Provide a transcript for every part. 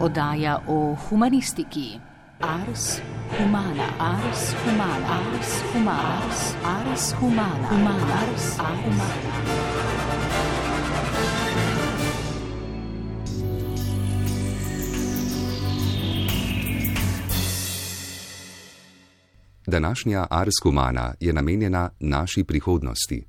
Oddaja o humanistiki. Ars humana, ars humana, ars humana, ars, ars humana, humana, ars, ars humana. Današnja Ars Humana je namenjena naši prihodnosti.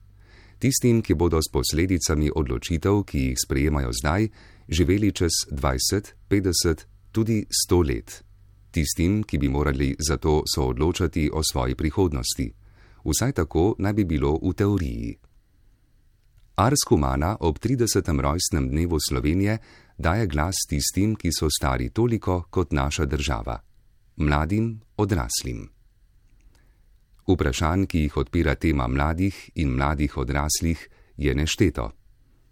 Tistim, ki bodo s posledicami odločitev, ki jih sprejemajo zdaj, živeli čez 20, 50, tudi 100 let. Tistim, ki bi morali zato soodločati o svoji prihodnosti. Vsaj tako naj bi bilo v teoriji. Ars Humana ob 30. rojstnem dnevu Slovenije daje glas tistim, ki so stari toliko kot naša država, mladim, odraslim. Vprašanj, ki jih odpira tema mladih in mladih odraslih, je nešteto.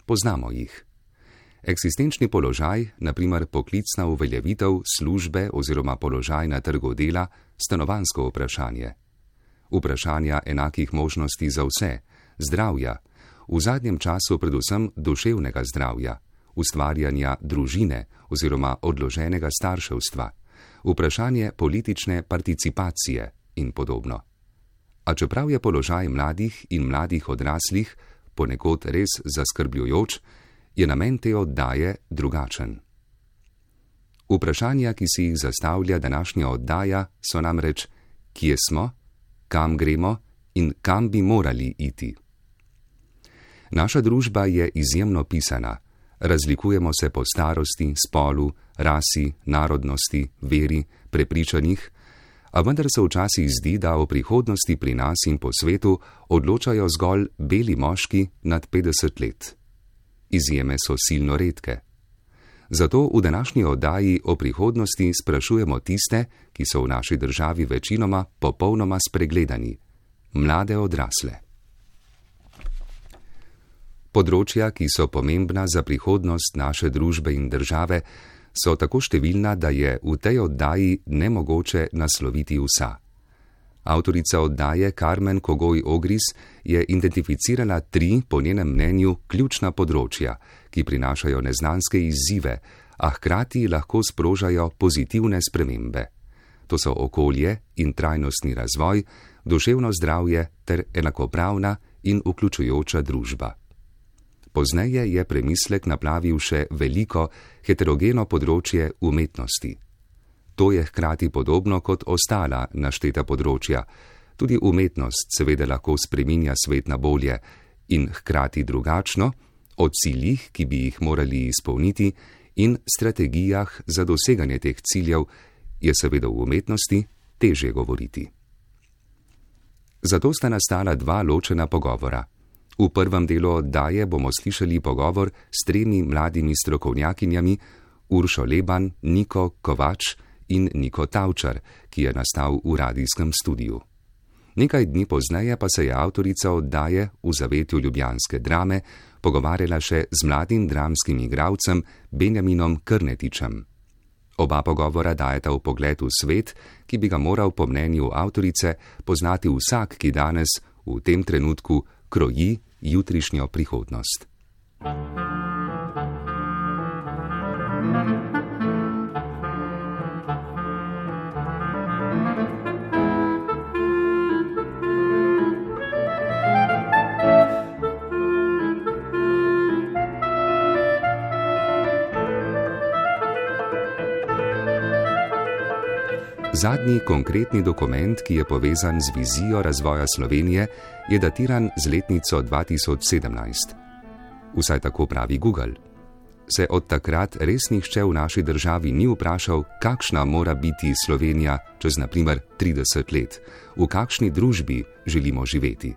Poznamo jih. Eksistenčni položaj, naprimer poklicna uveljavitev službe oziroma položaj na trgu dela, stanovansko vprašanje. Vprašanja enakih možnosti za vse, zdravja, v zadnjem času predvsem duševnega zdravja, ustvarjanja družine oziroma odloženega starševstva, vprašanje politične participacije in podobno. A čeprav je položaj mladih in mladih odraslih ponekod res zaskrbljujoč, je namen te oddaje drugačen. Vprašanja, ki si jih zastavlja današnja oddaja, so namreč, kje smo, kam gremo in kam bi morali iti. Naša družba je izjemno pisana, razlikujemo se po starosti, spolu, rasi, narodnosti, veri, prepričanjih, a vendar se včasih zdi, da o prihodnosti pri nas in po svetu odločajo zgolj beli moški nad 50 let. Izjeme so silno redke. Zato v današnji oddaji o prihodnosti sprašujemo tiste, ki so v naši državi večinoma popolnoma spregledani, mlade odrasle. Področja, ki so pomembna za prihodnost naše družbe in države, so tako številna, da je v tej oddaji nemogoče nasloviti vsa. Avtorica oddaje Carmen Kogoj Ogris je identificirala tri, po njenem mnenju, ključna področja, ki prinašajo neznanske izzive, a hkrati lahko sprožajo pozitivne spremembe. To so okolje in trajnostni razvoj, duševno zdravje ter enakopravna in vključujoča družba. Pozneje je premislek naplavil še veliko heterogeno področje umetnosti. To je hkrati podobno kot ostala našteta področja. Tudi umetnost seveda lahko spreminja svet na bolje in hkrati drugačno, o ciljih, ki bi jih morali izpolniti, in strategijah za doseganje teh ciljev je seveda v umetnosti teže govoriti. Zato sta nastala dva ločena pogovora. V prvem delu oddaje bomo slišali pogovor s tremi mladimi strokovnjakinjami Uršo Leban, Niko Kovač in Niko Tavčar, ki je nastal v radijskem studiu. Nekaj dni pozneje pa se je avtorica oddaje v zavetju ljubljanske drame pogovarjala še z mladim dramskim igralcem Benjaminom Krnetičem. Oba pogovora dajeta v pogled v svet, ki bi ga moral po mnenju avtorice poznati vsak, ki danes, v tem trenutku, kroji jutrišnjo prihodnost. Zadnji konkretni dokument, ki je povezan z vizijo razvoja Slovenije, je datiran z letnico 2017. Vsaj tako pravi Google. Se od takrat res nihče v naši državi ni vprašal, kakšna mora biti Slovenija čez naprimer 30 let, v kakšni družbi želimo živeti.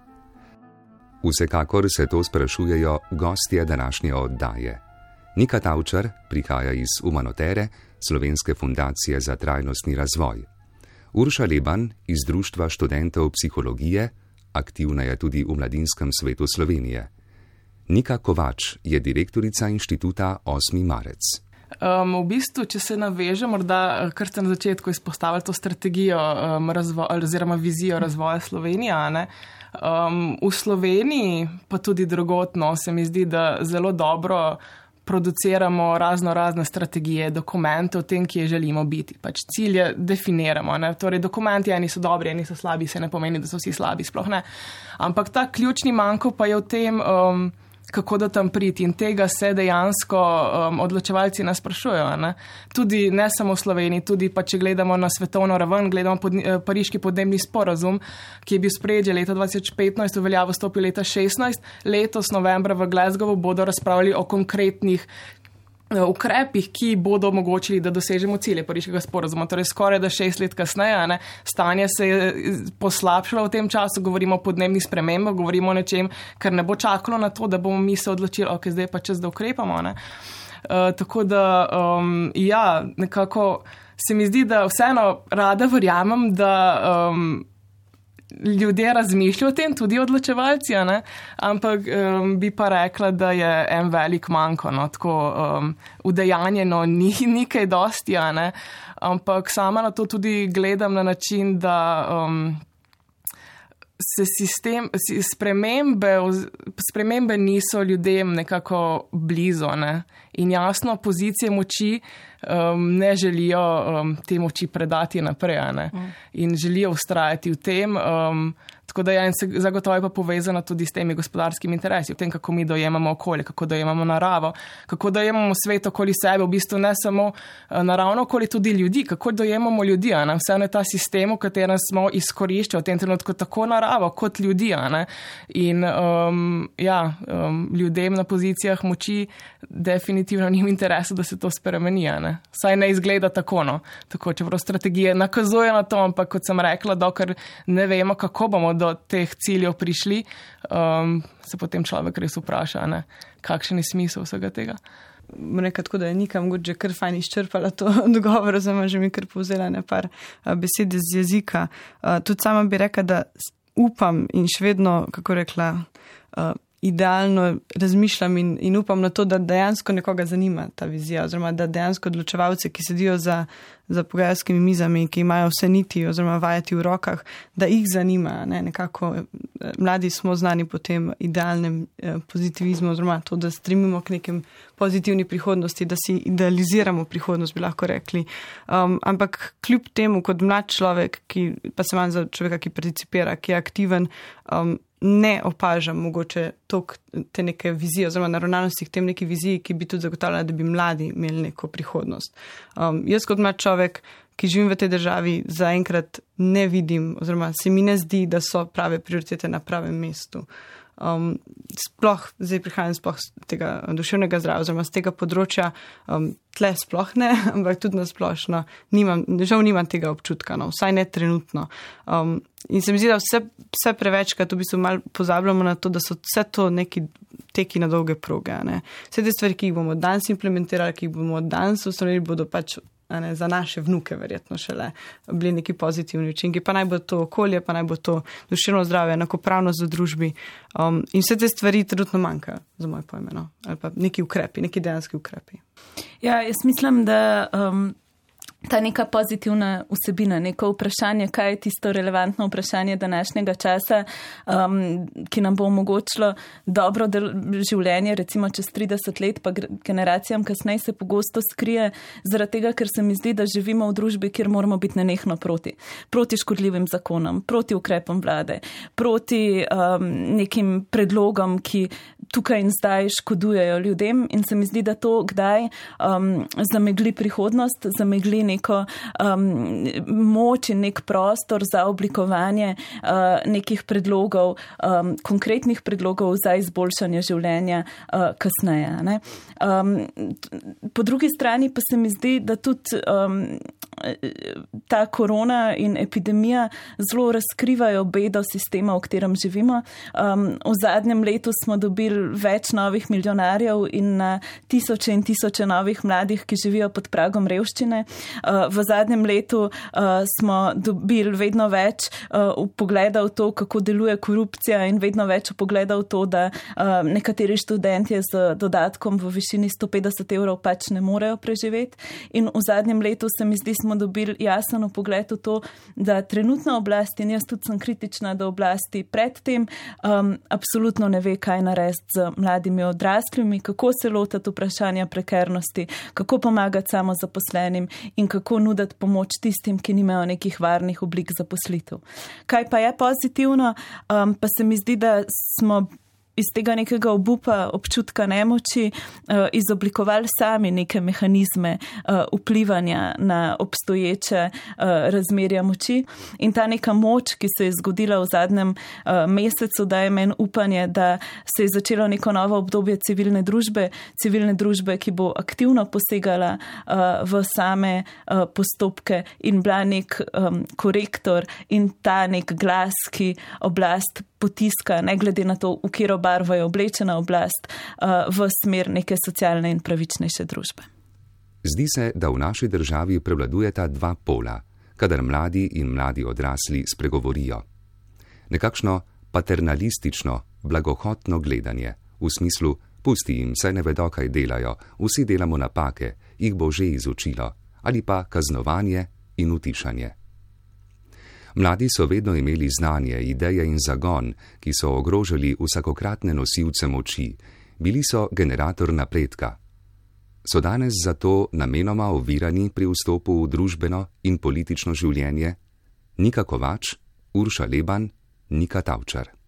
Vsekakor se to sprašujejo gostje današnje oddaje. Nika Tavčar prihaja iz Umanotere, Slovenske fundacije za trajnostni razvoj. Urša Leban iz Društva študentov psihologije, aktivna je tudi v mladinskem svetu Slovenije. Nika Kovač je direktorica inštituta 8. marec. Um, v bistvu, če se navežem, morda kar ste na začetku izpostavili to strategijo um, razvo, oziroma vizijo razvoja Slovenije. Um, v Sloveniji, pa tudi drugotno, se mi zdi, da zelo dobro produciramo razno razne strategije, dokumente o tem, kje želimo biti. Pač cilje definiramo. Ne? Torej, dokumenti eni so dobri, eni so slabi, se ne pomeni, da so vsi slabi, sploh ne. Ampak ta ključni manjko pa je v tem, um, kako da tam priti in tega se dejansko um, odločevalci nas sprašujejo. Ne? Tudi ne samo v Sloveniji, tudi pa če gledamo na svetovno raven, gledamo pod, eh, pariški podnebni sporazum, ki je bil sprejet že leta 2015, v veljavo stopil leta 2016, letos novembra v Glasgowu bodo razpravljali o konkretnih ukrepih, ki bodo omogočili, da dosežemo cilje pariškega sporozuma. Torej, skoraj da šest let kasneje, ne, stanje se je eh, poslabšalo v tem času, govorimo o podnebnih spremembah, govorimo o nečem, kar ne bo čakalo na to, da bomo mi se odločili, ok, zdaj pa čez da ukrepamo. Uh, tako da, um, ja, nekako se mi zdi, da vseeno rada verjamem, da. Um, ljudje razmišljajo o tem, tudi odločevalci, ne? ampak um, bi pa rekla, da je en velik manjko, no? tako um, udejanjeno ni nekaj dosti, ne? ampak sama na to tudi gledam na način, da. Um, Se sistem, spremembe, spremembe niso ljudem nekako blizu ne? in jasno, pozicije moči um, ne želijo um, te moči predati naprej mm. in želijo ustrajati v tem. Um, Tako da je ja, zagotovo pa povezano tudi s temi gospodarskimi interesi, v tem, kako mi dojemamo okolje, kako dojemamo naravo, kako dojemamo svet okoli sebe, v bistvu ne samo eh, naravno okoli, tudi ljudi, kako dojemamo ljudi. Vse je ta sistem, v katerem smo izkoriščali v tem trenutku tako naravo kot ljudi. In um, ja, um, ljudem na pozicijah moči definitivno ni v interesu, da se to spremeni. Ne? Saj ne izgleda tako. No? tako čeprav strategije nakazuje na to, ampak kot sem rekla, dokler ne vemo, kako bomo do teh ciljev prišli, um, se potem človek res vpraša, ne, kakšen je smisel vsega tega. Rekla tako, da je nikam že kar fajn izčrpala to odgovor, oziroma že mi kar povzela nekaj besed iz jezika. Uh, tudi sama bi rekla, da upam in še vedno, kako rekla, uh, idealno razmišljam in, in upam na to, da dejansko nekoga zanima ta vizija, oziroma da dejansko odločevalce, ki sedijo za, za pogajalskimi mizami, ki imajo vse niti oziroma vajeti v rokah, da jih zanima. Ne? Nekako eh, mladi smo znani po tem idealnem eh, pozitivizmu, oziroma to, da stremimo k nekem pozitivni prihodnosti, da si idealiziramo prihodnost, bi lahko rekli. Um, ampak kljub temu, kot mlad človek, ki pa se manj za človeka, ki participira, ki je aktiven, um, ne opažam mogoče tok, te neke vizije oziroma naravnanosti k tem neki viziji, ki bi tudi zagotavljala, da bi mladi imeli neko prihodnost. Um, jaz kot mlad človek, ki živim v tej državi, zaenkrat ne vidim oziroma se mi ne zdi, da so prave prioritete na pravem mestu. Um, sploh, zdaj prihajam sploh z tega duševnega zdravja, oziroma z tega področja, um, tle sploh ne, ampak tudi na splošno, nimam, žal nimam tega občutka, no, vsaj ne trenutno. Um, in se mi zdi, da vse, vse prevečkrat v bistvu malo pozabljamo na to, da so vse to neki teki na dolge proge. Ne. Vse te stvari, ki jih bomo danes implementirali, ki jih bomo danes ustvarili, bodo pač ne, za naše vnuke, verjetno šele bili neki pozitivni učinki. Pa naj bo to okolje, pa naj bo to duševno zdravje, enakopravnost v družbi. Um, in vse te stvari trenutno manjkajo, za moje pojme, no? ali pa neki ukrepi, neki dejanski ukrepi. Ja, jaz mislim, da. Um ta neka pozitivna vsebina, neko vprašanje, kaj je tisto relevantno vprašanje današnjega časa, um, ki nam bo omogočilo dobro življenje, recimo čez 30 let, pa generacijam kasneje se pogosto skrije, zaradi tega, ker se mi zdi, da živimo v družbi, kjer moramo biti nenehno proti. Proti škodljivim zakonom, proti ukrepom vlade, proti um, nekim predlogom, ki tukaj in zdaj škodujejo ljudem in se mi zdi, da to kdaj um, zamegli prihodnost, zamegli neko um, moč in nek prostor za oblikovanje uh, nekih predlogov, um, konkretnih predlogov za izboljšanje življenja uh, kasneje. Um, po drugi strani pa se mi zdi, da tudi um, ta korona in epidemija zelo razkrivajo bedo sistema, v katerem živimo. Um, v zadnjem letu smo dobili več novih milijonarjev in na tisoče in tisoče novih mladih, ki živijo pod pragom revščine. Uh, v zadnjem letu uh, smo dobili vedno več uh, pogleda v to, kako deluje korupcija in vedno več pogleda v to, da nekateri študenti z dodatkom v višini 150 evrov pač ne morejo preživeti. In v zadnjem letu se mi zdi, smo dobili jasen pogled v to, da trenutna oblast, in jaz tudi sem kritična do oblasti predtem, um, absolutno ne ve, kaj narediti z mladimi odraslimi, kako se lotiti vprašanja prekernosti, kako pomagati samo zaposlenim in kako nuditi pomoč tistim, ki nimajo nekih varnih oblik zaposlitev. Kaj pa je pozitivno, um, pa se mi zdi, da smo iz tega nekega obupa, občutka nemoči, uh, izoblikovali sami neke mehanizme uh, vplivanja na obstoječe uh, razmerja moči. In ta neka moč, ki se je zgodila v zadnjem mesecu, daje meni upanje, da se je začelo neko novo obdobje civilne družbe, civilne družbe, ki bo aktivno posegala v same postopke in bila nek korektor in ta nek glas, ki oblast potiska, ne glede na to, v katero barvo je oblečena oblast, uh, v smer neke socialne in pravičnejše družbe. Zdi se, da v naši državi prevladujeta dva pola, kadar mladi in mladi odrasli spregovorijo. Nekakšno paternalistično, blagohotno gledanje, v smislu: pusti jim, saj ne vedo, kaj delajo, vsi delamo napake, jih bo že izučilo, ali pa kaznovanje in utišanje. Mladi so vedno imeli znanje, ideje in zagon, ki so ogrožali vsakokratne nosilce moči, bili so generator napredka. So danes zato namenoma ovirani pri vstopu v družbeno in politično življenje? Nika Kovač, Urša Leban, Nika Tavčar.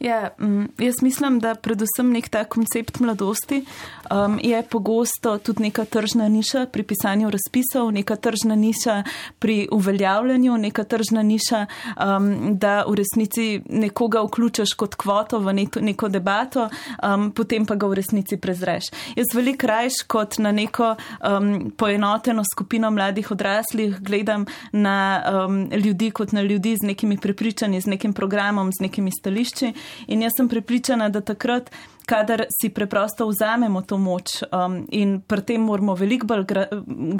Ja, mm, jaz mislim, da predvsem nek ta koncept mladosti um, je pogosto tudi neka tržna niša pri pisanju razpisov, neka tržna niša pri uveljavljanju, neka tržna niša, um, da v resnici nekoga vključaš kot kvoto v neko, neko debato, um, potem pa ga v resnici prezreš. Jaz veliko rajš kot na neko um, poenoteno skupino mladih odraslih gledam na um, ljudi kot na ljudi z nekimi prepričanji, z nekim programom, z nekimi stališči. In jaz sem prepričana, da takrat kadar si preprosto vzamemo to moč um, in pri tem moramo veliko bolj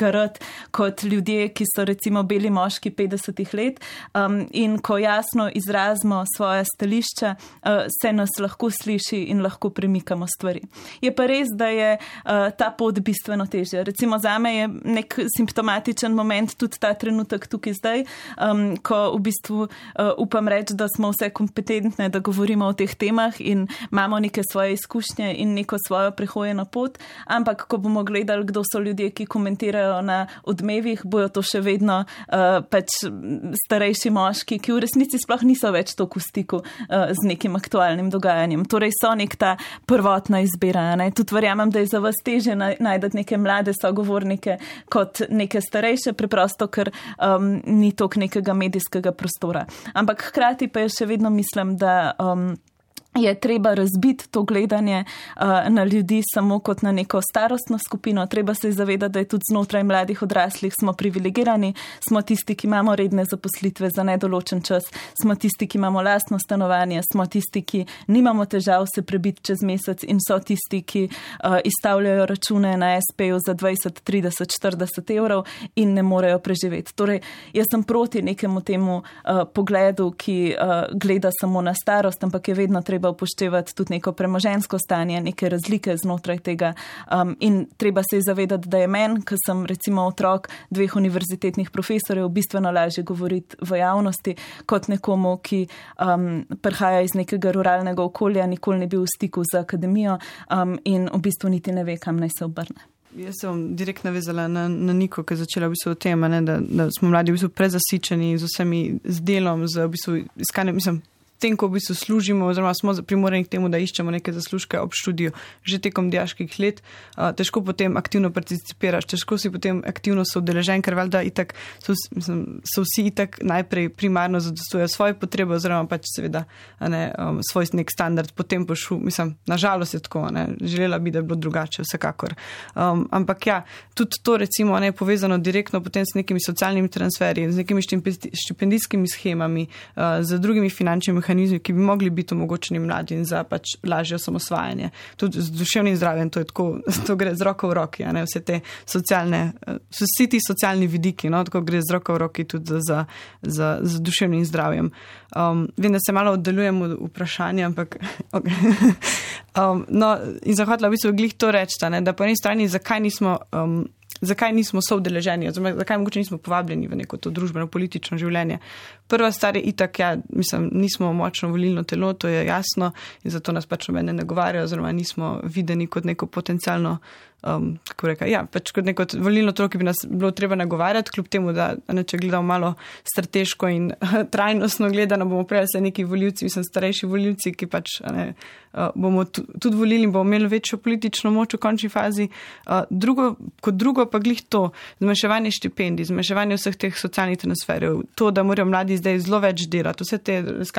garati kot ljudje, ki so recimo beli moški 50 let um, in ko jasno izrazimo svoje stališča, uh, se nas lahko sliši in lahko premikamo stvari. Je pa res, da je uh, ta pot bistveno težja. Recimo za me je nek simptomatičen moment tudi ta trenutek tukaj zdaj, um, ko v bistvu uh, upam reči, da smo vse kompetentne, da govorimo o teh temah in imamo neke svoje izkušnje in neko svojo prehojeno pot, ampak ko bomo gledali, kdo so ljudje, ki komentirajo na odmevih, bojo to še vedno uh, pač starejši moški, ki v resnici sploh niso več toliko v stiku uh, z nekim aktualnim dogajanjem. Torej so nek ta prvotna izbira. Ne? Tudi verjamem, da je za vas teže najti neke mlade sogovornike kot neke starejše, preprosto, ker um, ni tok nekega medijskega prostora. Ampak hkrati pa je še vedno mislim, da. Um, je treba razbiti to gledanje uh, na ljudi samo kot na neko starostno skupino. Treba se zavedati, da je tudi znotraj mladih odraslih smo privilegirani, smo tisti, ki imamo redne zaposlitve za nedoločen čas, smo tisti, ki imamo lastno stanovanje, smo tisti, ki nimamo težav se prebiti čez mesec in so tisti, ki uh, izstavljajo račune na SP-ju za 20, 30, 40 evrov in ne morejo preživeti. Torej, jaz sem proti nekemu temu uh, pogledu, ki uh, gleda samo na starost, ampak je vedno treba treba upoštevati tudi neko premožensko stanje, neke razlike znotraj tega. Um, in treba se zavedati, da je meni, ki sem recimo otrok dveh univerzitetnih profesorjev, bistveno lažje govoriti v javnosti kot nekomu, ki um, prihaja iz nekega ruralnega okolja, nikoli ni bil v stiku z akademijo um, in v bistvu niti ne ve, kam naj se obrne. Jaz sem direktno navezala na, na Niko, ki je začela v bistvu o tem, ne, da, da smo mladi v bistvu prezasičeni z vsemi z delom, z v bistvu iskanjem, mislim tem, ko v bistvu služimo, oziroma smo primorani k temu, da iščemo neke zaslužke ob študiju, že tekom diaških let, težko potem aktivno participiraš, težko si potem aktivno soodeležen, ker valjda itak so, mislim, so vsi itak najprej primarno zadostujejo svoje potrebe, oziroma pač seveda ne, um, svoj nek standard, potem pošu, mislim, nažalost je tako, ne, želela bi, da bi bilo drugače, vsekakor. Um, ampak ja, tudi to recimo ne je povezano direktno potem s nekimi socialnimi transferji, z nekimi štipendijskimi schemami, uh, z drugimi finančnimi mehanizmi, ki bi mogli biti omogočeni mladim za pač lažje osamosvajanje. Tudi z duševnim zdravjem, to, tako, to gre z roko v roki, ne, vse te socialne, vsi ti socialni vidiki, no, tako gre z roko v roki tudi za, za, za, duševnim zdravjem. Um, vem, da se malo oddaljujemo od vprašanja, ampak. Okay. um, no, in se v glih to reči, da po eni strani, zakaj nismo. Um, zakaj nismo soudeleženi, oziroma zakaj mogoče nismo povabljeni v neko to družbeno politično življenje. Prva stvar je itak, ja, mislim, nismo močno volilno telo, to je jasno in zato nas pač nobene ne govarjajo, oziroma nismo videni kot neko potencialno um, kako reka, ja, pač kot neko volilno telo, ki bi nas bilo treba nagovarjati, kljub temu, da ne, če gledamo malo strateško in trajnostno gledano, bomo prej se neki voljivci, mislim, starejši voljivci, ki pač ne, uh, bomo tudi volili in bomo imeli večjo politično moč v končni fazi. Uh, drugo, kot drugo pa glih to, zmanjševanje štipendij, zmanjševanje vseh teh socialnih transferjev, to, da morajo mladi zdaj zelo več delati, vse te,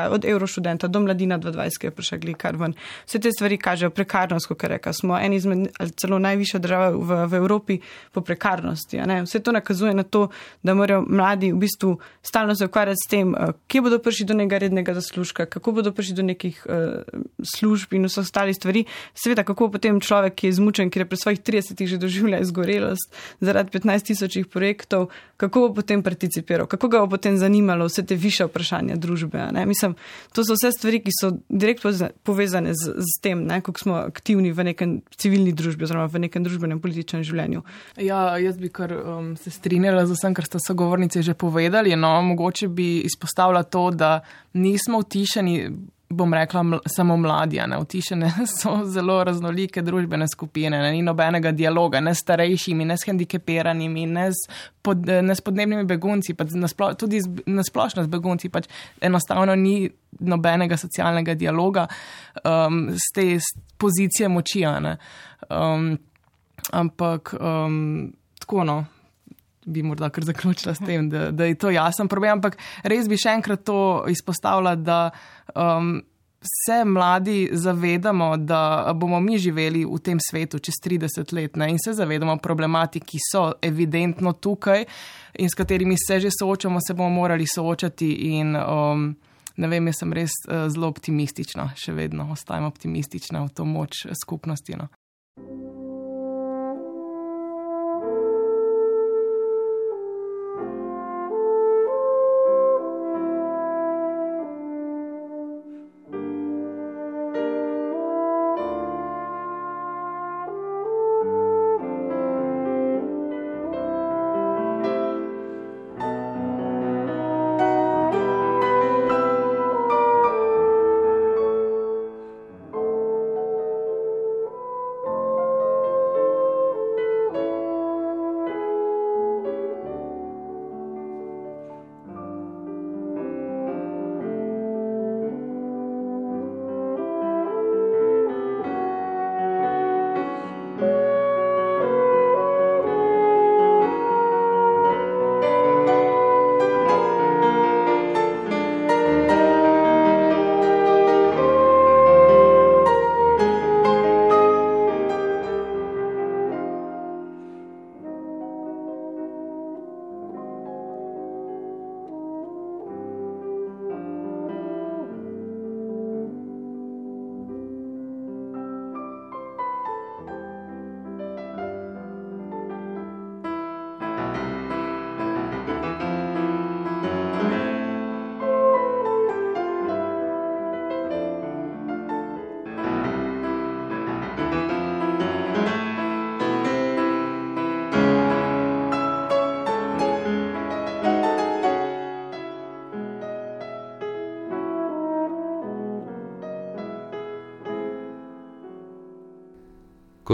od evroštudenta do mladina 22, ki je prišel kar ven, vse te stvari kažejo prekarnost, kot reka, smo eni izmed celo najvišja država v, v Evropi po prekarnosti. Vse to nakazuje na to, da morajo mladi v bistvu stalno se ukvarjati s tem, eh, kje bodo prišli do nekega rednega zaslužka, kako bodo prišli do nekih uh, služb in vseh ostalih stvari. Seveda, kako potem človek, ki je izmučen, ki je pri svojih 30-ih že doživljal izgorelost zaradi 15 tisočih projektov, kako bo potem participiral, kako ga bo potem zanimalo vse te više vprašanja družbe. Mislim, to so vse stvari, ki so direktno povezane z, z tem, kako smo aktivni v nekem civilni družbi oziroma v nekem družbenem političnem življenju. Ja, jaz bi kar um, se strinjala z vsem, kar ste sogovornice že povedali. No, mogoče bi izpostavila to, da nismo utišeni. Bom rekla, ml samo mladi, ne utišene so zelo raznolike družbene skupine, ne, ni nobenega dialoga, ne s starejšimi, ne s hendikepiranimi, ne s, pod, ne s podnebnimi begunci, pa nasplo, tudi nasplošno s begunci, pač enostavno ni nobenega socialnega dialoga um, z te pozicije moči. Um, ampak um, tako no. Bi morda kar zaključila s tem, da, da je to jasen problem, ampak res bi še enkrat to izpostavila, da um, se mladi zavedamo, da bomo mi živeli v tem svetu čez 30 let ne? in se zavedamo problematik, ki so evidentno tukaj in s katerimi se že soočamo, se bomo morali soočati. In, um, ne vem, jaz sem res uh, zelo optimistična, še vedno ostajam optimistična v to moč skupnosti. No?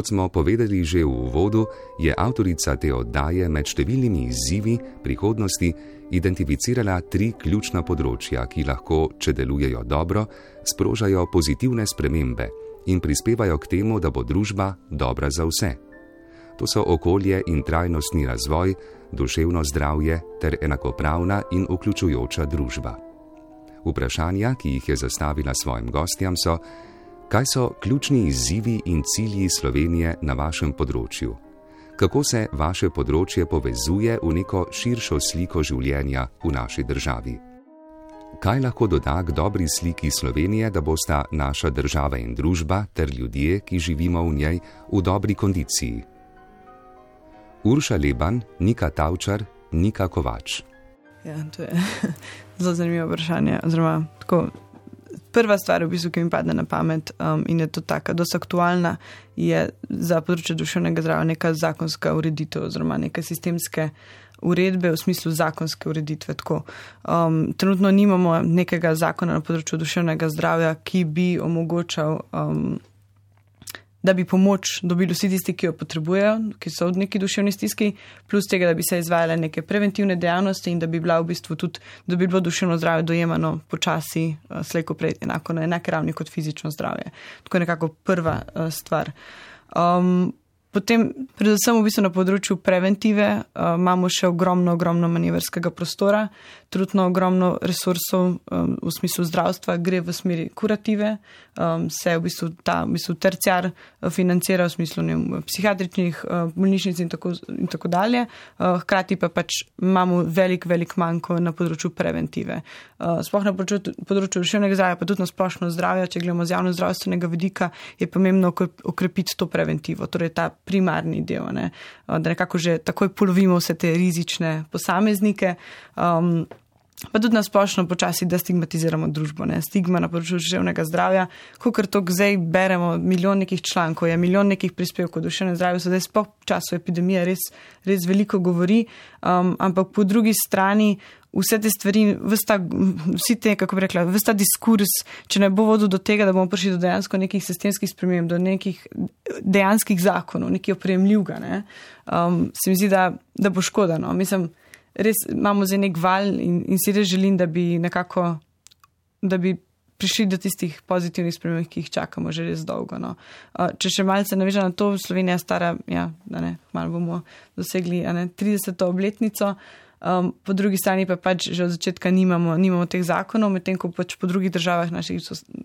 Kot smo povedali že v uvodu, je avtorica te oddaje med številnimi izzivi prihodnosti identificirala tri ključna področja, ki lahko, če delujejo dobro, sprožajo pozitivne spremembe in prispevajo k temu, da bo družba dobra za vse. To so okolje in trajnostni razvoj, duševno zdravje ter enakopravna in vključujoča družba. Vprašanja, ki jih je zastavila svojim gostjam, so: Kaj so ključni izzivi in cilji Slovenije na vašem področju? Kako se vaše področje povezuje v neko širšo sliko življenja v naši državi? Kaj lahko doda k dobri sliki Slovenije, da bosta naša država in družba ter ljudje, ki živimo v njej, v dobri kondiciji? Urša Leban, Nika Tavčar, Nika Kovač. Ja, to je zelo zanimivo vprašanje. Oziroma, tako, prva stvar, v bistvu, ki mi pade na pamet um, in je to taka, dosta aktualna, je za področje duševnega zdravja neka zakonska ureditev oziroma neke sistemske uredbe v smislu zakonske ureditve. Um, trenutno nimamo nekega zakona na področju duševnega zdravja, ki bi omogočal. Um, da bi pomoč dobili vsi tisti, ki jo potrebujejo, ki so v neki duševni stiski, plus tega, da bi se izvajale neke preventivne dejavnosti in da bi bila v bistvu tudi, da bi bilo duševno zdravje dojemano počasi, uh, slejko prej, enako na enake ravni kot fizično zdravje. Tako je nekako prva uh, stvar. Um, Potem, predvsem v bistvu na področju preventive, uh, imamo še ogromno, ogromno manevrskega prostora, trudno ogromno resursov um, v smislu zdravstva, gre v smeri kurative, um, se v bistvu ta v bistvu terciar uh, financira v smislu ne, psihiatričnih uh, bolnišnic in tako, in tako dalje. Uh, hkrati pa pač imamo velik, velik manjko na področju preventive. Uh, sploh na področju, področju duševnega zdravja, pa tudi na splošno zdravje, če gledamo z javno zdravstvenega vidika, je pomembno okrepiti to preventivo. Torej primarni del, ne? da nekako že takoj polovimo vse te rizične posameznike. Um, Pa tudi nasplošno počasi, da stigmatiziramo družbo, ne? stigma na področju duševnega zdravja. Ko kar to zdaj beremo, milijon nekih člankov, je milijon nekih prispevkov o duševnem zdravju, se zdaj sploh v času epidemije res, res veliko govori, um, ampak po drugi strani vse te stvari, vsta, vsi te, kako bi rekla, vsta diskurs, če ne bo vodil do tega, da bomo prišli do dejansko nekih sistemskih sprememb, do nekih dejanskih zakonov, nekaj opremljivega, ne? um, se mi zdi, da, da bo škoda. No? Mislim, res imamo zdaj nek val in, in si res želim, da bi nekako, da bi prišli do tistih pozitivnih sprememb, ki jih čakamo že res dolgo. No. Če še malce navežem na to, Slovenija je stara, ja, da ne, malo bomo dosegli ne, 30. obletnico. Um, po drugi strani pa pač že od začetka nimamo, nimamo teh zakonov, medtem ko pač po drugih državah, naših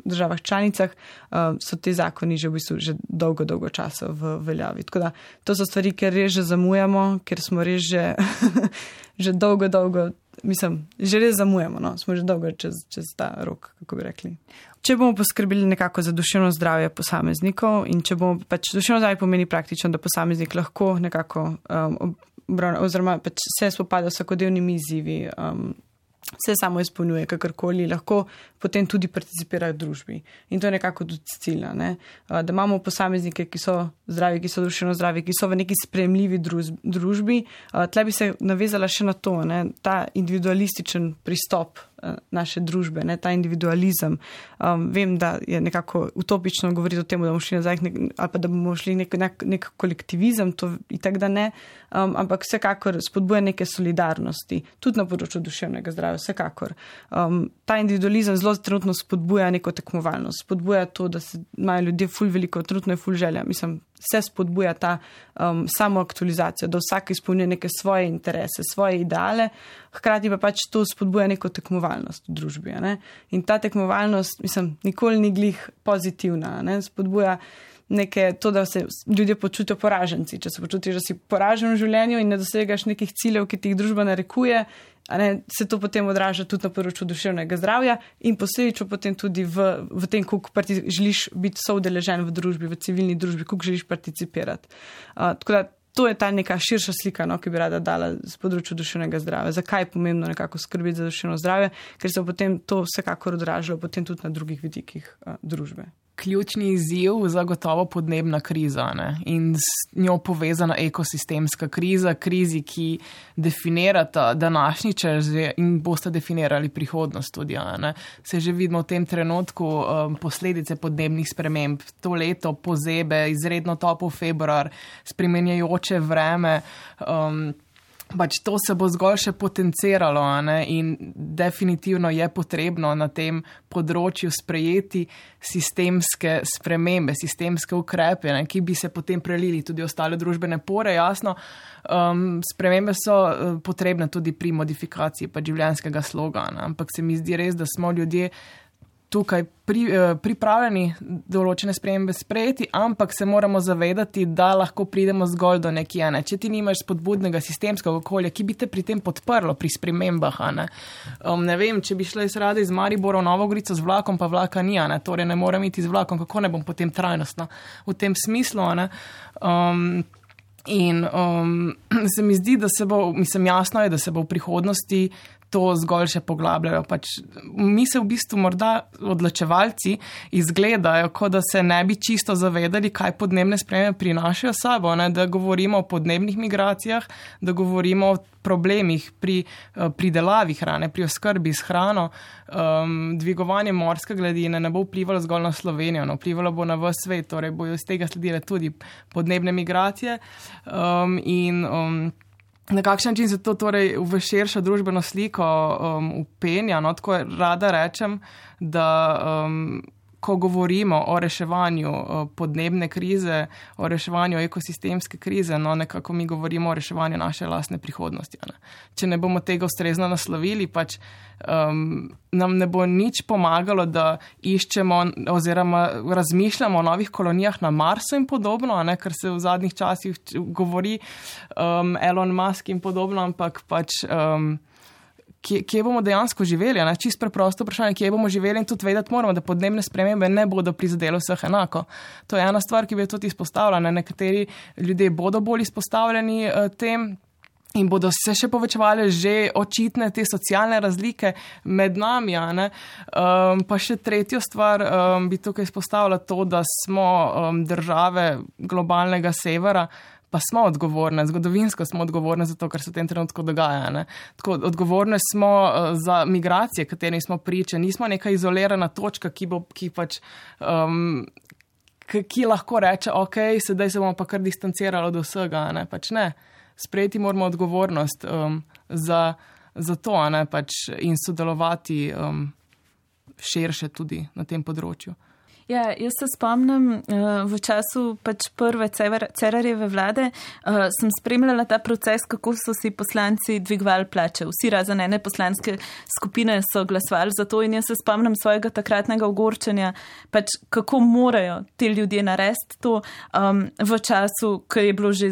državah članicah, um, so te zakoni že v bistvu že dolgo, dolgo časa v veljavi. Tako da to so stvari, ker res že zamujamo, ker smo res že, že dolgo, dolgo, mislim, že res zamujamo, no? smo že dolgo čez, čez ta rok, kako bi rekli. Če bomo poskrbeli nekako za duševno zdravje posameznikov in če bomo pač duševno zdravje pomeni praktično, da posameznik lahko nekako um, oziroma pač se spopada s vsakodnevnimi izzivi, um, se samo izpolnjuje, kakorkoli lahko potem tudi participira v družbi. In to je nekako tudi cilj, ne? da imamo posameznike, ki so zdravi, ki so duševno zdravi, ki so v neki spremljivi družbi. Tle bi se navezala še na to, ne? ta individualističen pristop naše družbe, ne, ta individualizem. Um, vem, da je nekako utopično govoriti o tem, da bomo šli nazaj nek, ali da bomo šli nek, nek, nek kolektivizem, to in tako da ne, um, ampak vsekakor spodbuja neke solidarnosti, tudi na področju duševnega zdravja, vsekakor. Um, ta individualizem zelo trenutno spodbuja neko tekmovalnost, spodbuja to, da se imajo ljudje ful veliko, trenutno je ful želja. Mislim, vse spodbuja ta um, samoaktualizacijo, da vsak izpolnjuje neke svoje interese, svoje ideale, hkrati pa pač to spodbuja neko tekmovalnost v družbi. Ne? In ta tekmovalnost, mislim, nikoli ni glih pozitivna, ne? spodbuja. Neke, to, da se ljudje počutijo poraženci. Če se počutiš, da si poražen v življenju in ne dosegaš nekih ciljev, ki ti jih družba narekuje, ne, se to potem odraža tudi na področju duševnega zdravja in posledično potem tudi v, v tem, kako želiš biti soudeležen v družbi, v civilni družbi, kako želiš participirati. Uh, tako da to je ta neka širša slika, no, ki bi rada dala z področju duševnega zdravja. Zakaj je pomembno nekako skrbeti za duševno zdravje, ker se potem to vsekakor odražalo potem tudi na drugih vidikih uh, družbe ključni izziv zagotovo podnebna kriza ne? in s njo povezana ekosistemska kriza, krizi, ki definirata današnji čas in boste definirali prihodnost tudi. Ne? Se že vidimo v tem trenutku um, posledice podnebnih sprememb. To leto pozebe, izredno topo februar, spremenjajoče vreme. Um, pač to se bo zgolj še potenciralo in definitivno je potrebno na tem področju sprejeti sistemske spremembe, sistemske ukrepe, ne, ki bi se potem prelili tudi ostale družbene pore. Jasno, um, spremembe so uh, potrebne tudi pri modifikaciji pač življenjskega sloga, ne, ampak se mi zdi res, da smo ljudje tukaj pri, eh, pripravljeni določene spremembe sprejeti, ampak se moramo zavedati, da lahko pridemo zgolj do nekje. Ne. Če ti nimaš spodbudnega sistemskega okolja, ki bi te pri tem podprlo pri spremembah. Ne. Um, ne vem, če bi šla iz rade iz Maribora v Novogorico z vlakom, pa vlaka ni, ne. torej ne morem iti z vlakom, kako ne bom potem trajnostna v tem smislu. Um, in um, se mi zdi, da se bo, mislim, jasno je, da se bo v prihodnosti to zgolj še poglabljajo. Pač mi se v bistvu morda odločevalci izgledajo, kot da se ne bi čisto zavedali, kaj podnebne spremembe prinašajo sabo, ne? da govorimo o podnebnih migracijah, da govorimo o problemih pri uh, pridelavi hrane, pri oskrbi s hrano. Um, dvigovanje morske gladine ne bo vplivalo zgolj na Slovenijo, no, vplivalo bo na vse svet, torej bojo iz tega sledile tudi podnebne migracije. Um, in, um, Na kakšen način se to torej v širšo družbeno sliko um, upenja? No, tako rada rečem, da um, ko govorimo o reševanju podnebne krize, o reševanju ekosistemske krize, no nekako mi govorimo o reševanju naše lastne prihodnosti. Ne. Če ne bomo tega ustrezno naslovili, pač um, nam ne bo nič pomagalo, da iščemo oziroma razmišljamo o novih kolonijah na Marsu in podobno, ne, kar se v zadnjih časih govori um, Elon Musk in podobno, ampak pač. Um, kje, kje bomo dejansko živeli. Čisto preprosto vprašanje, kje bomo živeli in tudi vedeti moramo, da podnebne spremembe ne bodo prizadele vseh enako. To je ena stvar, ki bi jo tudi izpostavila. Ne? Nekateri ljudje bodo bolj izpostavljeni uh, tem. In bodo se še povečevale že očitne te socialne razlike med nami. Um, pa še tretjo stvar um, bi tukaj izpostavila to, da smo um, države globalnega severa, pa smo odgovorni, zgodovinsko smo odgovorni za to, kar se v tem trenutku dogaja. Tako, odgovorni smo uh, za migracije, katerim smo priče. Nismo neka izolirana točka, ki, bo, ki, pač, um, ki, lahko reče, ok, sedaj se bomo pa kar distancirali od vsega. Ne? Pač ne. Sprejeti moramo odgovornost um, za, za to pač, in sodelovati um, širše tudi na tem področju. Ja, jaz se spomnim, uh, v času pač prve Cerarjeve vlade uh, sem spremljala ta proces, kako so si poslanci dvigovali plače. Vsi razen ene poslanske skupine so glasovali za to in jaz se spomnim svojega takratnega ogorčenja, pač kako morajo ti ljudje narediti to um, v času, ker je bilo že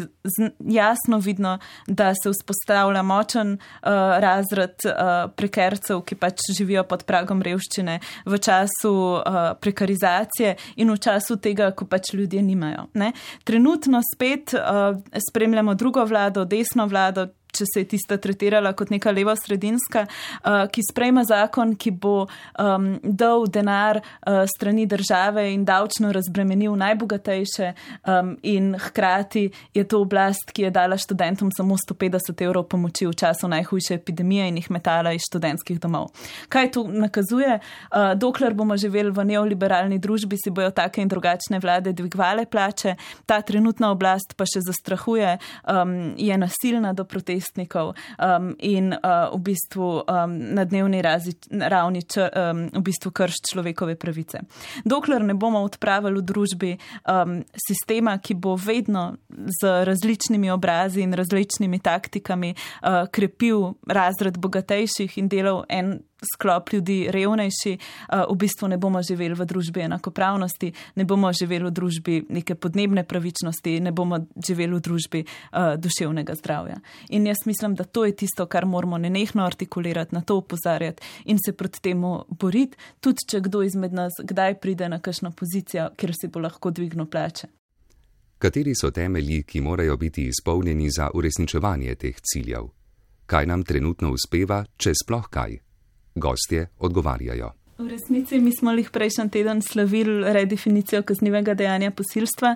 jasno vidno, da se vzpostavlja močen uh, razred uh, prekercev, ki pač živijo pod pragom revščine, v času uh, prekarizacije inflacije in v času tega, ko pač ljudje nimajo. Ne? Trenutno spet uh, spremljamo drugo vlado, desno vlado, če se je tista tretirala kot neka leva sredinska, uh, ki sprejma zakon, ki bo um, dal denar uh, strani države in davčno razbremenil najbogatejše um, in hkrati je to oblast, ki je dala študentom samo 150 evrov pomoči v času najhujše epidemije in jih metala iz študentskih domov. Kaj to nakazuje? Uh, dokler bomo živeli v neoliberalni družbi, si bojo take in drugačne vlade dvigovale plače, ta trenutna oblast pa še zastrahuje, um, je nasilna do protestov protestnikov um, in uh, v bistvu um, na dnevni razi, ravni č, um, v bistvu krš človekove pravice. Dokler ne bomo odpravili v družbi um, sistema, ki bo vedno z različnimi obrazi in različnimi taktikami uh, krepil razred bogatejših in delal en sklop ljudi revnejši, v bistvu ne bomo živeli v družbi enakopravnosti, ne bomo živeli v družbi neke podnebne pravičnosti, ne bomo živeli v družbi duševnega zdravja. In jaz mislim, da to je tisto, kar moramo nenehno artikulirati, na to upozarjati in se proti temu boriti, tudi če kdo izmed nas kdaj pride na kakšno pozicijo, kjer si bo lahko dvignil plače. Kateri so temelji, ki morajo biti izpolnjeni za uresničevanje teh ciljev? Kaj nam trenutno uspeva, če sploh kaj? Gostje odgovarjajo. V resnici mi smo jih prejšnji teden slavili redefinicijo kaznivega dejanja posilstva,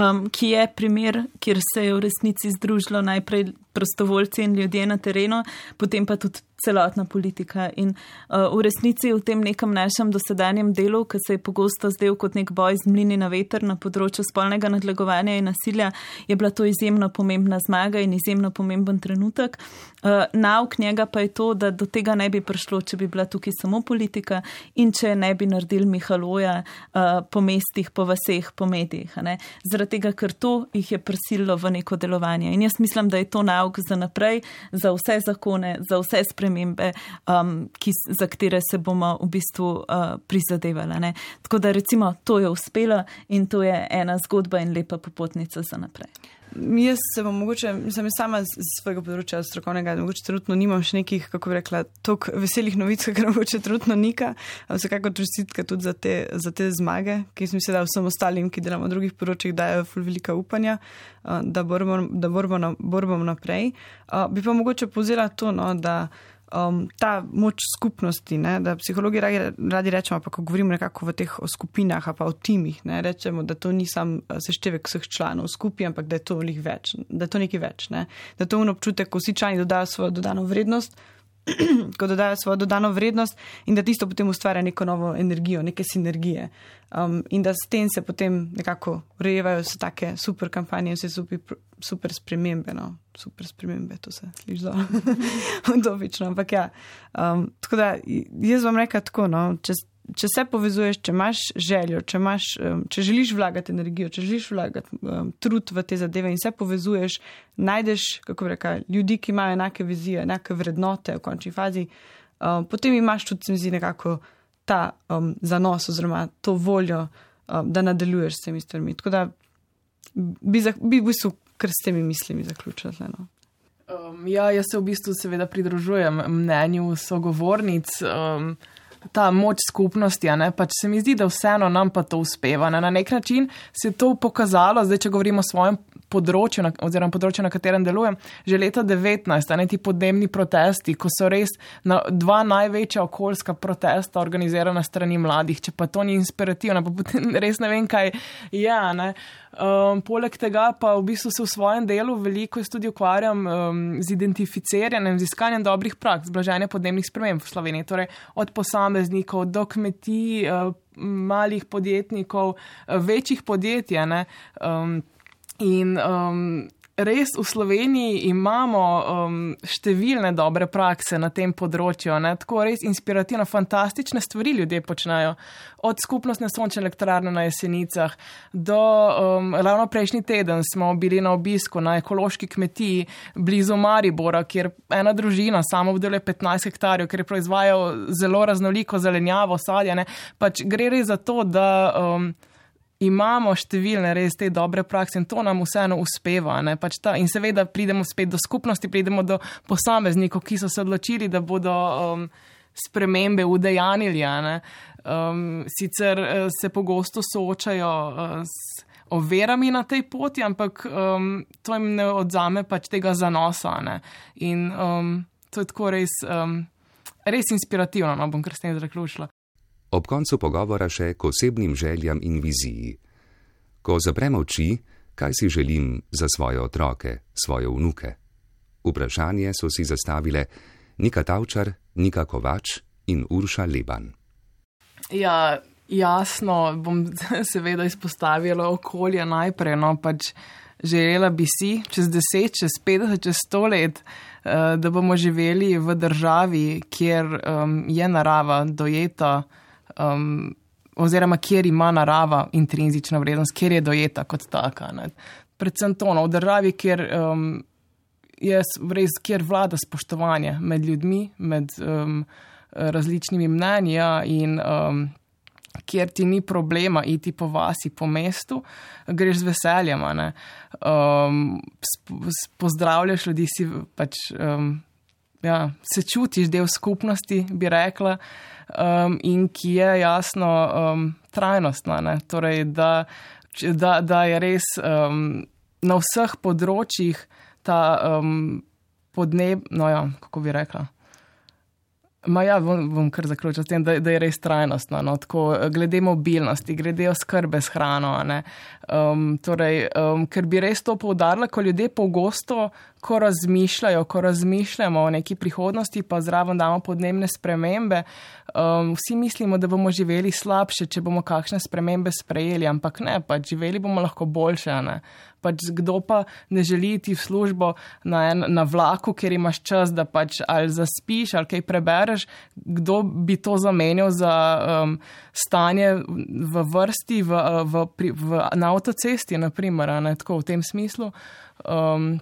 um, ki je primer, kjer se je v resnici združilo najprej prostovoljci in ljudje na terenu, potem pa tudi celotna politika. In uh, v resnici v tem nekem našem dosedanjem delu, ki se je pogosto zdel kot nek boj z mlini na veter na področju spolnega nadlegovanja in nasilja, je bila to izjemno pomembna zmaga in izjemno pomemben trenutek. Uh, nauk njega pa je to, da do tega ne bi prišlo, če bi bila tukaj samo politika in če ne bi naredili Mihaloja uh, po mestih, po vaseh, po medijih. Zaradi tega, ker to jih je prisililo v neko delovanje. In jaz mislim, da je to nauk za naprej, za vse zakone, za vse spremembe spremembe, um, ki, za katere se bomo v bistvu uh, prizadevali. Ne? Tako da recimo to je uspelo in to je ena zgodba in lepa popotnica za naprej. Jaz se bom mogoče, sem sama z svojega področja strokovnega, mogoče trenutno nimam še nekih, kako bi rekla, toliko veselih novic, ker mogoče trenutno nika, vsekako trusitka tudi za te, za te zmage, ki sem se da vsem ostalim, ki delamo v drugih področjih, dajo ful velika upanja, da borbamo, da borbamo, borbamo naprej. Bi pa mogoče povzela to, no, da um, ta moč skupnosti, ne, da psihologi radi, radi rečemo, pa ko govorimo nekako v teh o skupinah, pa o timih, ne, rečemo, da to ni sam eh, seštevek vseh članov skupaj, ampak da je to več, da je to nekaj več, ne, da to unobčutek, ko vsi člani dodajo svojo dodano vrednost, ko dodajo svojo dodano vrednost in da tisto potem ustvarja neko novo energijo, neke sinergije. Um, in da s tem se potem nekako urejevajo vse take super kampanje, vse super, super spremembe. No. Super spremembe, to se sliši zelo udobično. Ampak ja, um, tako da jaz vam rečem tako, no, če če se povezuješ, če imaš željo, če, imaš, če želiš vlagati energijo, če želiš vlagati um, trud v te zadeve in se povezuješ, najdeš, kako reka, ljudi, ki imajo enake vizije, enake vrednote v končni fazi, um, potem imaš tudi, se mi zdi, nekako ta um, zanos oziroma to voljo, um, da nadaljuješ s temi stvarmi. Tako da bi, za, bi v bistvu kar s temi mislimi zaključila. No. Um, ja, jaz se v bistvu seveda pridružujem mnenju sogovornic. Um, ta moč skupnosti. Pač se mi zdi, da vseeno nam pa to uspeva. Ne? Na nek način se je to pokazalo, zdaj, če govorimo o svojem področju, na, oziroma področju, na katerem delujem, že leta 19, ne ti podnebni protesti, ko so res na, dva največja okoljska protesta organizirana strani mladih. Če pa to ni inspirativno, pa potem res ne vem, kaj je. Ne? Um, poleg tega pa v bistvu se v svojem delu veliko tudi ukvarjam um, z identificiranjem, z iskanjem dobrih praks, blaženja podnebnih sprememb v Sloveniji. Torej od posameznikov do kmetij, uh, malih podjetnikov, uh, večjih podjetij. Um, in um, res v Sloveniji imamo um, številne dobre prakse na tem področju, ne? tako res inspirativno, fantastične stvari ljudje počnejo. Od skupnostne sončne elektrarne na jesenicah do um, ravno prejšnji teden smo bili na obisku na ekološki kmetiji blizu Maribora, kjer ena družina samo obdeluje 15 hektarjev, ker proizvajajo zelo raznoliko zelenjavo, sadje. Pač gre res za to, da. Um, imamo številne res te dobre prakse in to nam vseeno uspeva. Pač ta, in seveda pridemo spet do skupnosti, pridemo do posameznikov, ki so se odločili, da bodo um, spremembe udejanili. Um, sicer uh, se pogosto soočajo uh, s overami na tej poti, ampak um, to jim ne odzame pač tega zanosa. Ne? In um, to je tako res, um, res inspirativno, no bom kar s tem zaključila. Ob koncu pogovora še k osebnim željam in viziji. Ko zaprem oči, kaj si želim za svoje otroke, svoje vnuke? Vprašanje so si zastavile Nika Tavčar, Nika Kovač in Urša Leban. Ja, jasno, bom seveda izpostavila okolje najprej. No, pač želela bi si čez 10, čez 50, čez 100 let, eh, da bomo živeli v državi, kjer je narava dojeta um, oziroma kjer ima narava intrinzično vrednost, kjer je dojeta kot taka. Ne. Predvsem to, no, v državi, kjer, um, je res, kjer vlada spoštovanje med ljudmi, med um, različnimi mnenji ja, in um, kjer ti ni problema iti po vasi, po mestu, greš z veseljem. Um, pozdravljaš ljudi, si pač. Um, Ja, se čutiš del skupnosti, bi rekla um, in ki je jasno um, trajnostna. Torej, da, da, da je res um, na vseh področjih ta um, podneb, no ja, kako bi rekla. Ma ja, bom, bom kar zaključil s tem, da, da je res trajnostno. No, tako, glede mobilnosti, glede oskrbe s hrano. Um, torej, um, ker bi res to poudarila, ko ljudje pogosto ko razmišljajo, ko razmišljamo o neki prihodnosti, pa zraven damo podnebne spremembe, um, vsi mislimo, da bomo živeli slabše, če bomo kakšne spremembe sprejeli, ampak ne, pač živeli bomo lahko boljše. Ne? Pač kdo pa ne želi iti v službo na, en, na vlaku, ker imaš čas, da pač ali zaspiš ali kaj prebereš, kdo bi to zamenjal za um, stanje v vrsti v, v, v, v, na avtocesti, naprimer, ne, tako v tem smislu. Um,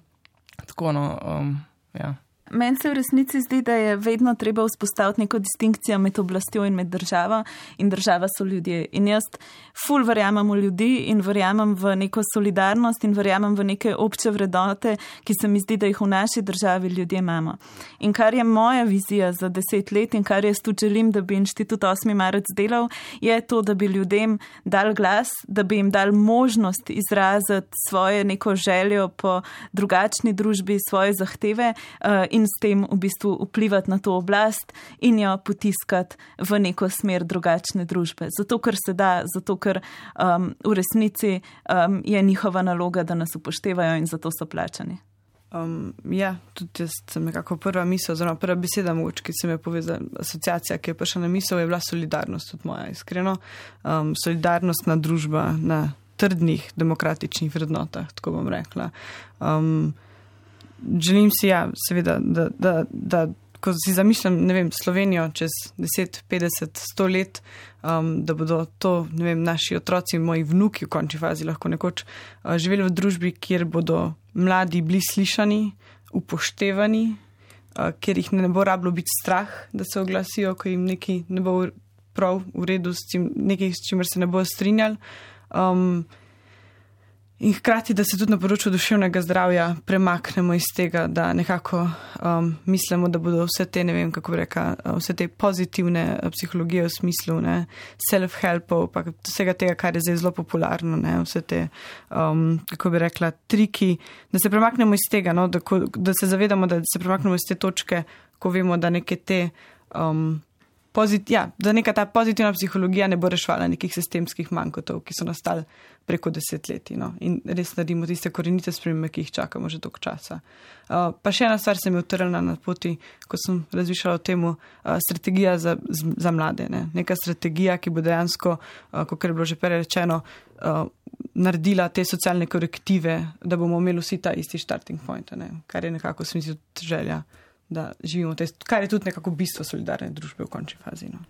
tako no. Um, ja. Meni se v resnici zdi, da je vedno treba vzpostaviti neko distinkcijo med oblastjo in med državo, in država so ljudje. In jaz ful verjamem v ljudi in verjamem v neko solidarnost in verjamem v neke obče vrednote, ki se mi zdi, da jih v naši državi ljudje imamo. In kar je moja vizija za deset let in kar jaz tudi želim, da bi inštitut 8. marec delal, je to, da bi ljudem dal glas, da bi jim dal možnost izraziti svoje neko željo po drugačni družbi, svoje zahteve. Uh, in s tem v bistvu vplivati na to oblast in jo potiskati v neko smer drugačne družbe. Zato, ker se da, zato, ker um, v resnici um, je njihova naloga, da nas upoštevajo in zato so plačani. Um, ja, tudi jaz sem nekako prva misel, oziroma prva beseda, moč, ki se mi je povezala, asociacija, ki je prišla na misel, je bila solidarnost, tudi moja, iskreno. Um, solidarnostna družba na trdnih demokratičnih vrednotah, tako bom rekla. Um, želim si, ja, seveda, da, da, da ko si zamišljam, ne vem, Slovenijo čez 10, 50, 100 let, um, da bodo to, ne vem, naši otroci, moji vnuki v končni fazi lahko nekoč uh, živeli v družbi, kjer bodo mladi bili slišani, upoštevani, uh, kjer jih ne bo rablo biti strah, da se oglasijo, ko jim nekaj ne bo prav v redu, s čim, nekaj, s čimer se ne bo strinjali. Um, In hkrati, da se tudi na področju duševnega zdravja premaknemo iz tega, da nekako um, mislimo, da bodo vse te, ne vem, kako reka, uh, vse te pozitivne uh, psihologije v smislu self-helpov, pa vsega tega, kar je zdaj zelo popularno, ne, vse te, um, kako bi rekla, triki, da se premaknemo iz tega, no, da, ko, da se zavedamo, da se premaknemo iz te točke, ko vemo, da neke te. Um, pozit, ja, da neka ta pozitivna psihologija ne bo rešvala nekih sistemskih manjkotov, ki so nastali preko desetletij. No? In res naredimo tiste korenite spremembe, ki jih čakamo že dolgo časa. Uh, pa še ena stvar se mi je utrnila na poti, ko sem razmišljala o tem, uh, strategija za, za mlade. Ne? Neka strategija, ki bo dejansko, uh, kot je bilo že prej rečeno, uh, naredila te socialne korektive, da bomo imeli vsi ta isti starting point, ne? kar je nekako smisel želja da živimo tej, kar je tudi nekako bistvo solidarne družbe v končni fazi. No.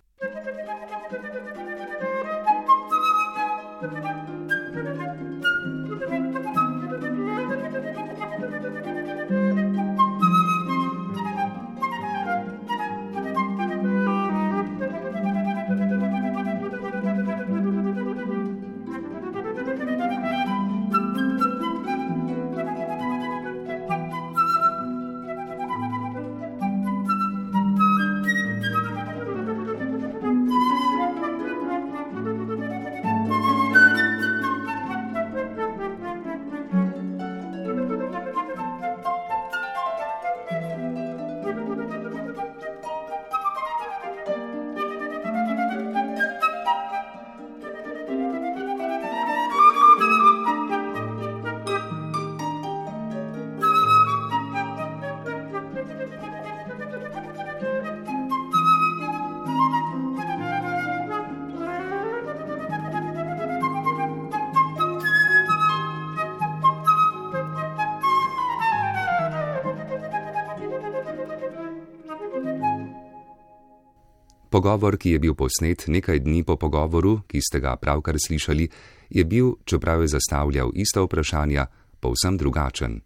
Pogovor, ki je bil posnet nekaj dni po pogovoru, ki ste ga pravkar slišali, je bil, čeprav je zastavljal ista vprašanja, povsem drugačen.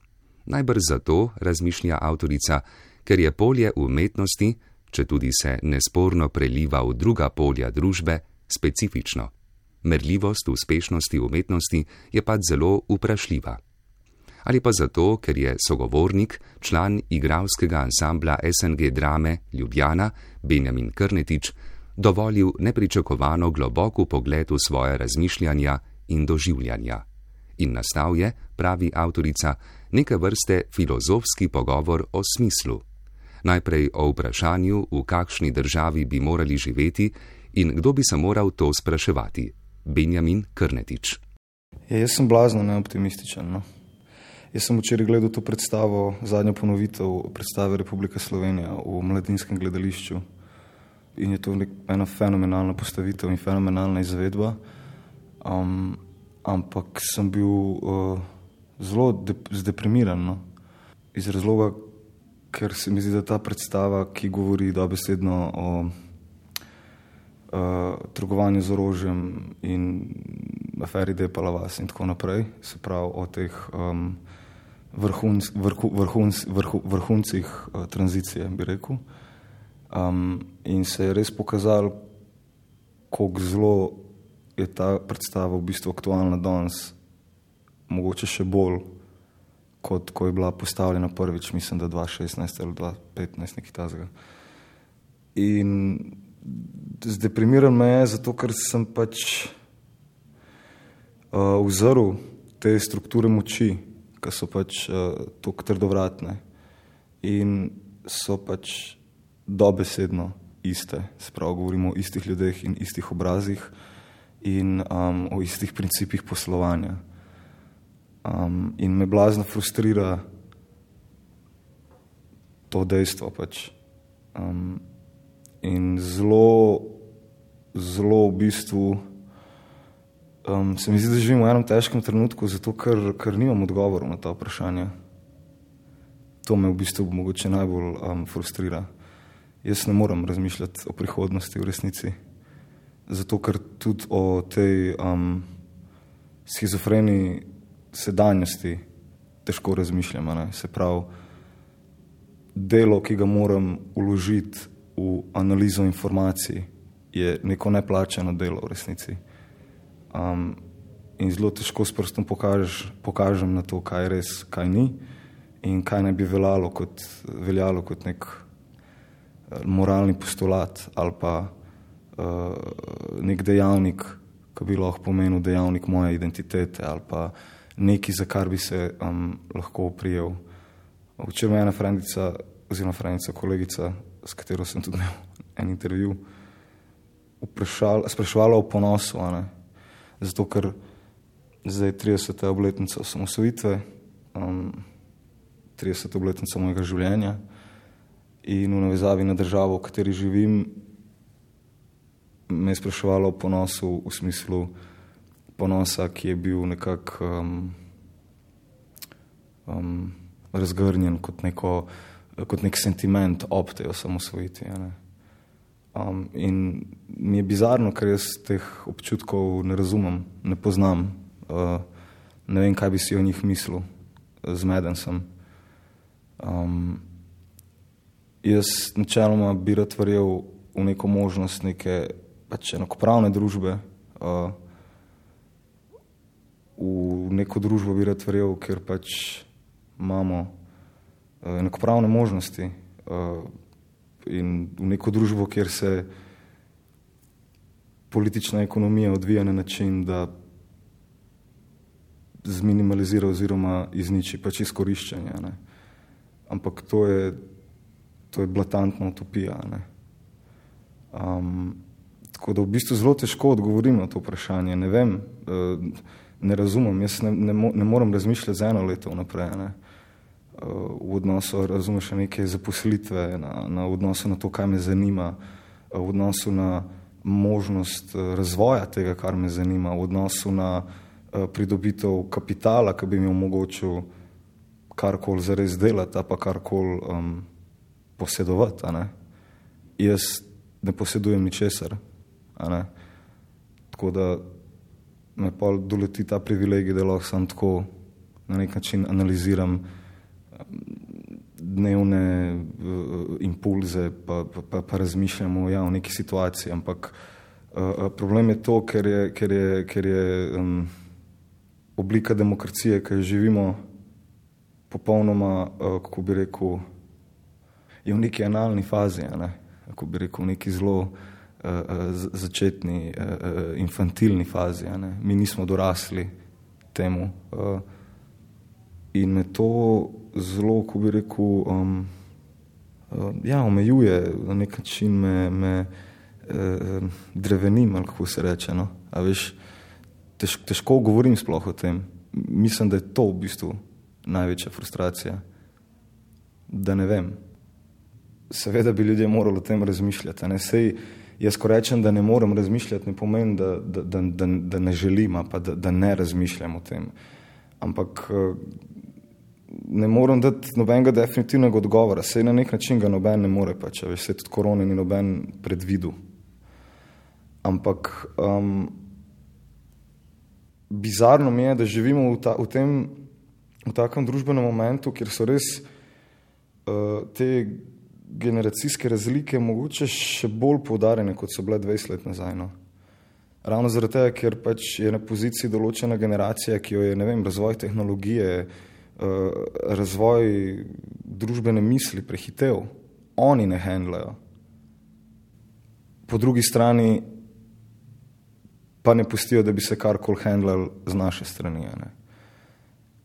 Najbrž zato, razmišlja avtorica, ker je polje umetnosti, če tudi se nesporno preliva v druga polja družbe, specifično. Merljivost uspešnosti umetnosti je pa zelo vprašljiva ali pa zato, ker je sogovornik, član igralskega ansambla SNG drame Ljubljana Benjamin Krnetič, dovolil nepričakovano globoko pogled v svoje razmišljanja in doživljanja. In nastal je, pravi avtorica, neke vrste filozofski pogovor o smislu. Najprej o vprašanju, v kakšni državi bi morali živeti in kdo bi se moral to spraševati. Benjamin Krnetič. Ja, jaz sem blazno neoptimističen. No? Jaz sem včeraj gledal to predstavo, zadnjo ponovitev predstave Republike Slovenije v mladinskem gledališču. In je to ena fenomenalna postavitev in fenomenalna izvedba. Um, ampak sem bil uh, zelo de zdeprimiran. No? Iz razloga, ker se mi zdi, da ta predstava, ki govori dobesedno o uh, trgovanju z orožjem in aferi Depalavas in tako naprej, se pravi o teh. Um, vrhunc, vrhu, vrhunc, vrhu, vrhuncih uh, tranzicije, bi rekel. Um, in se je res pokazalo, kako zelo je ta predstava v bistvu aktualna danes, mogoče še bolj, kot ko je bila postavljena prvič, mislim, da 2016 ali 2015, nekaj tazga. In zdeprimirajo me je zato, ker sem pač uh, vzrl te strukture moči, ki so pač uh, tako trdovratne. In so pač dobesedno iste. Spravo govorimo o istih ljudeh in istih obrazih in um, o istih principih poslovanja. Um, in me blazno frustrira to dejstvo. Pač. Um, in zelo, zelo v bistvu um, se mi zdi, da živimo v enem težkem trenutku, zato ker, ker nimam odgovorov na ta vprašanja. To me v bistvu mogoče najbolj um, frustrira. Jaz ne morem razmišljati o prihodnosti v resnici. Zato, ker tudi o tej um, schizofreni sedanjosti težko razmišljam. Ne? Se pravi, delo, ki ga moram uložiti v analizo informacij, je neko neplačeno delo v resnici. Um, in zelo težko s prstom pokaž, pokažem na to, kaj je res, kaj ni in kaj naj bi veljalo kot, veljalo kot nek uh, moralni postulat ali pa uh, nek dejavnik, ki bi lahko pomenil dejavnik moje identitete ali pa nekaj, za kar bi se um, lahko prijel. Včeraj me je ena frendica, oziroma frendica, kolegica, s katero sem tudi imel en intervju, spraševala o ponosu. Zato, ker zdaj je 30. obletnica osamosvojitve, um, 30. obletnica mojega življenja in v navezavi na državo, v kateri živim, me je spraševala o ponosu v smislu ponosa, ki je bil nekako um, um, razgrnjen kot, neko, kot nek sentiment ob tej osamosvojitvi. Um, in mi je bizarno, ker jaz teh občutkov ne razumem, ne poznam, uh, ne vem, kaj bi si o njih mislil, zmeden sem. Um, jaz načeloma bi rad verjel v neko možnost neke pač enakopravne družbe, uh, v neko družbo bi rad verjel, ker pač imamo uh, enakopravne možnosti uh, in v neko družbo, kjer se politična ekonomija odvija na način, da zminimalizira oziroma izniči pač izkoriščanje. Ne. Ampak to je, to je blatantna utopija. Ne. Um, tako da v bistvu zelo težko odgovorim na to vprašanje. Ne vem, uh, ne razumem, jaz ne, ne, ne morem razmišljati za eno leto vnaprej. Ne. V odnosu, razumeš, neke zaposlitve, na, na odnosu na to, kaj me zanima, v odnosu na možnost razvoja tega, kar me zanima, v odnosu na pridobitev kapitala, ki bi mi omogočil karkoli zares delati, pa karkoli um, posedovati. Ne. Jaz ne posedujem ničesar. Tako da me pa doleti ta privilegij, da lahko sam tako na nek način analiziram dnevne uh, impulze, pa, pa, pa, pa razmišljam o, ja, o neki situaciji. Ampak uh, uh, problem je to, ker je, ker je, ker je um, oblika demokracije, ki jo živimo, popolnoma, uh, kako bi rekel, je v neki analni fazi, ne? kako bi rekel, v neki zelo začetni, infantilni fazi. Mi nismo dorasli temu. In me to zelo, ko bi rekel, um, ja, omejuje, na nek način me, me uh, drevenim, ali kako se reče. No? Veš, tež, težko govorim sploh o tem. Mislim, da je to v bistvu največja frustracija. Da ne vem. Seveda bi ljudje morali o tem razmišljati. Ne? Sej, jaz, ko rečem, da ne morem razmišljati, ne pomeni, da, da, da, da, da ne želim, pa da, da ne razmišljam o tem. Ampak eh, ne morem dati nobenega definitivnega odgovora, sej na nek način ga noben ne more, pa če veš, se tudi korona ni noben predvidu. Ampak um, bizarno mi je, da živimo v, ta, v tem, v takem družbenem momentu, kjer so res uh, te generacijske razlike mogoče še bolj poudarjene, kot so bile 20 let nazaj. No. Ravno zaradi tega, ker pač je na poziciji določena generacija, ki jo je vem, razvoj tehnologije, uh, razvoj družbene misli prehitev, oni ne handlajo. Po drugi strani pa ne pustijo, da bi se karkoli handlal z naše strani. Ne.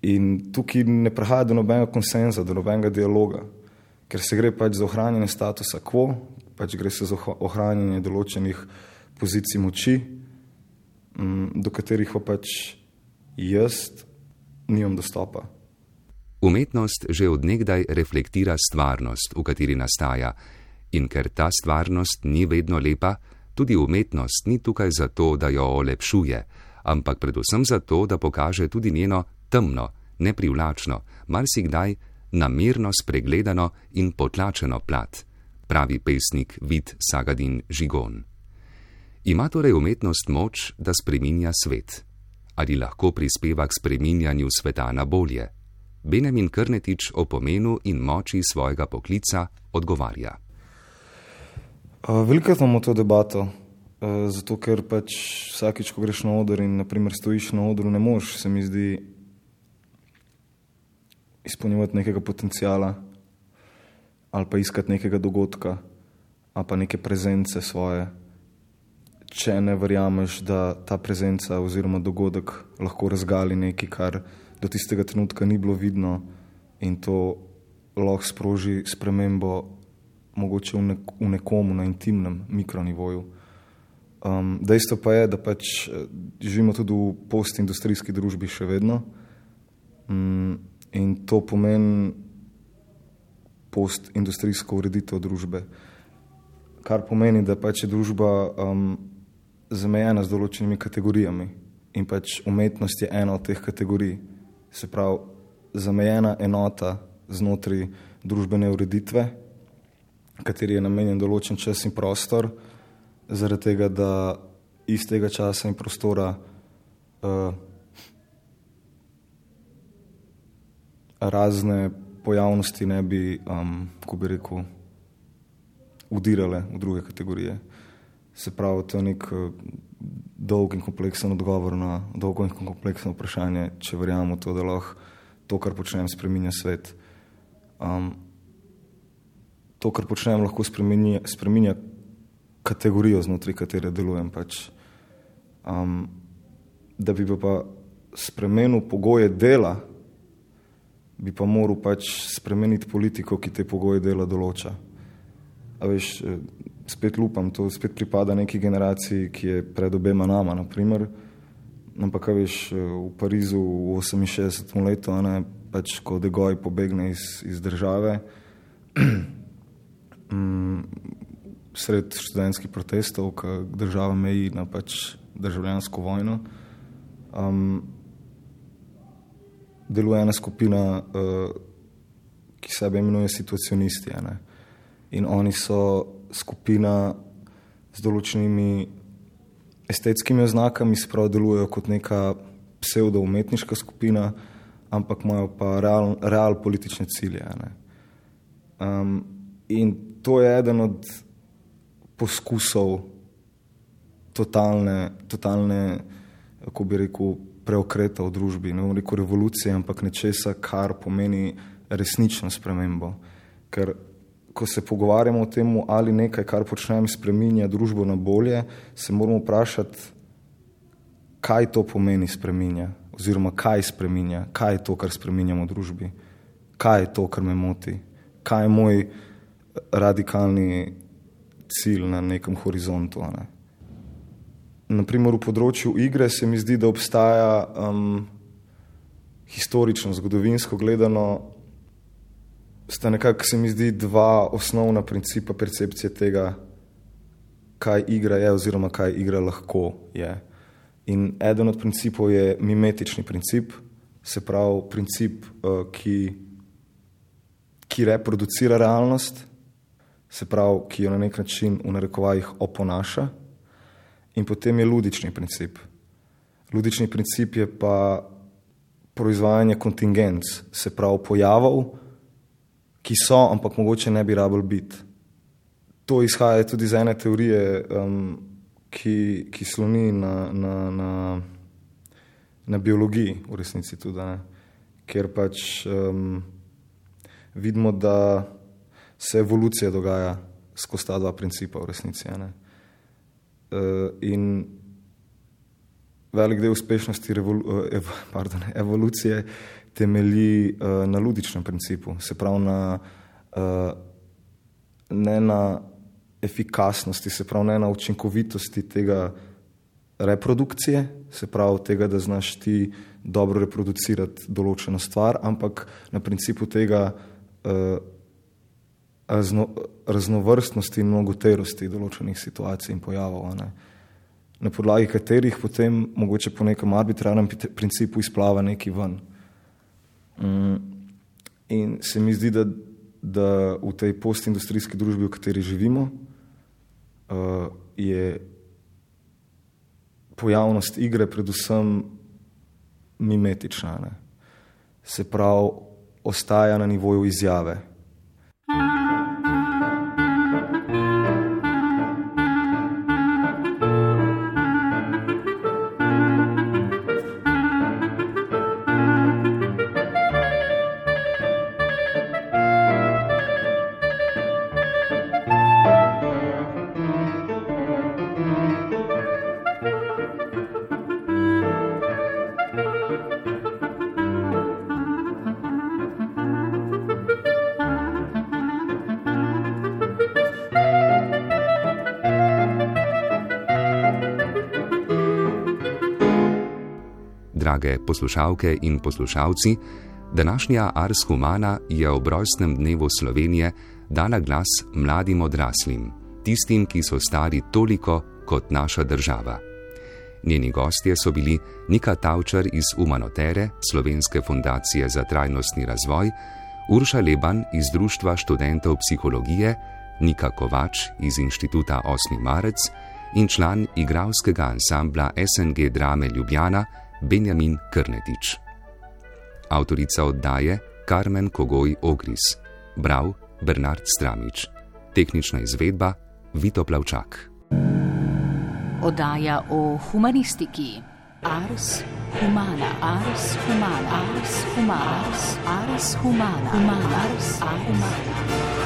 In tukaj ne prihaja do nobenega konsenza, do nobenega dialoga ker se gre pač za ohranjanje statusa quo, pač gre se za ohranjanje določenih pozicij moči, do katerih pa pač jaz nimam dostopa. Umetnost že odnegdaj reflektira stvarnost, v kateri nastaja, in ker ta stvarnost ni vedno lepa, tudi umetnost ni tukaj zato, da jo olepšuje, ampak predvsem zato, da pokaže tudi njeno temno, neprivlačno, marsikdaj namerno spregledano in potlačeno plat, pravi pesnik Vid Sagadin Žigon. Ima torej umetnost moč, da spreminja svet? Ali lahko prispeva k spreminjanju sveta na bolje? Benjamin Krnetič o pomenu in moči svojega poklica odgovarja. Veliko imamo to debato, zato ker pač vsakič, ko greš na oder in naprimer stojiš na odru, ne moš, se mi zdi, izpolnjevati nekega potencijala ali pa iskati nekega dogodka ali pa neke prezence svoje, če ne verjameš, da ta prezenca oziroma dogodek lahko razgali nekaj, kar do tistega trenutka ni bilo vidno in to lahko sproži spremembo mogoče v, nek v nekomu na intimnem mikronivoju. Um, dejstvo pa je, da pač živimo tudi v postindustrijski družbi še vedno. Um, In to pomeni postindustrijsko ureditev družbe. Kar pomeni, da pač je družba um, zamejena z določenimi kategorijami in pač umetnost je ena od teh kategorij. Se pravi, zamejena enota znotraj družbene ureditve, kateri je namenjen določen čas in prostor, zaradi tega, da iz tega časa in prostora uh, razne pojavnosti ne bi, um, ko bi rekel, udirale v druge kategorije. Se pravi, to je nek uh, dolg in kompleksen odgovor na dolgo in kompleksno vprašanje, če verjamemo to, da lahko to, kar počnem, spremenja svet. Um, to, kar počnem, lahko spremenja, spremenja kategorijo, znotraj katere delujem. Pač. Um, da bi pa spremenil pogoje dela, bi pa moral pač spremeniti politiko, ki te pogoje dela določa. A veš, spet lupam, to spet pripada neki generaciji, ki je pred obema nama, naprimer. Ampak, veš, eh, v Parizu v 68. letu, ne, pač, ko Degoj pobegne iz, iz države, mm, sred študentskih protestov, ki država meji na pač državljansko vojno, um, deluje ena skupina, uh, ki sebe imenuje situacionisti. In oni so skupina z določenimi estetskimi oznakami, sprav delujejo kot neka pseudo-umetniška skupina, ampak imajo pa real, real politične cilje. Um, in to je eden od poskusov totalne, totalne kako bi rekel, preokreta v družbi, ne bom rekel revolucije, ampak nečesa, kar pomeni resnično spremembo. Ker ko se pogovarjamo o tem, ali nekaj, kar počnem, spremenja družbo na bolje, se moramo vprašati, kaj to pomeni spremenja, oziroma kaj spremenja, kaj je to, kar spremenjamo v družbi, kaj je to, kar me moti, kaj je moj radikalni cilj na nekem horizontu. Ne naprimer v področju igre se mi zdi, da obstaja um, historično, zgodovinsko gledano, sta nekako se mi zdi dva osnovna principa percepcije tega, kaj igra je oziroma kaj igra lahko je. In eden od principov je mimetični princip, se pravi princip, uh, ki, ki reproducira realnost, se pravi, ki jo na nek način v narekovajih oponaša. In potem je ludični princip. Ludični princip je pa proizvajanje kontingenc, se pravi pojavov, ki so, ampak mogoče ne bi rabili biti. To izhaja tudi iz ene teorije, um, ki, ki sloni na, na, na, na biologiji, v resnici tudi, ne? ker pač um, vidimo, da se evolucija dogaja skozi ta dva principa, v resnici. Ne? uh, in velik del uspešnosti revolu, uh, ev, pardon, evolucije temelji uh, na ludičnem principu, se pravi na uh, ne na efikasnosti, se pravi, ne na učinkovitosti tega reprodukcije, se pravi, tega, da znaš ti dobro reproducirati določeno stvar, ampak na principu tega uh, razno, raznovrstnosti in mnogoterosti določenih situacij in pojavov, ne? na podlagi katerih potem mogoče po nekem arbitrarnem principu izplava neki ven. Mm. In se mi zdi, da, da v tej postindustrijski družbi, v kateri živimo, uh, je pojavnost igre predvsem mimetična. Ne? Se pravi, ostaja na nivoju izjave. Drage poslušalke in poslušalci, današnja Ars Humana je ob rojstnem dnevu Slovenije dala glas mladim odraslim, tistim, ki so stari toliko kot naša država. Njeni gostje so bili Nika Tavčar iz Humanotere, Slovenske fundacije za trajnostni razvoj, Urša Leban iz Društva študentov psihologije, Nika Kovač iz Inštituta 8. marec in član igralskega ansambla SNG Drame Ljubljana Benjamin Krnetič. Avtorica oddaje Karmen Kogoj Ogris, bral Bernard Stramič, tehnična izvedba Vito Plavčak. Oddaja o humanistiki. Ars humana, ars humana, ars humana, ars humana, ars humana, ars humana.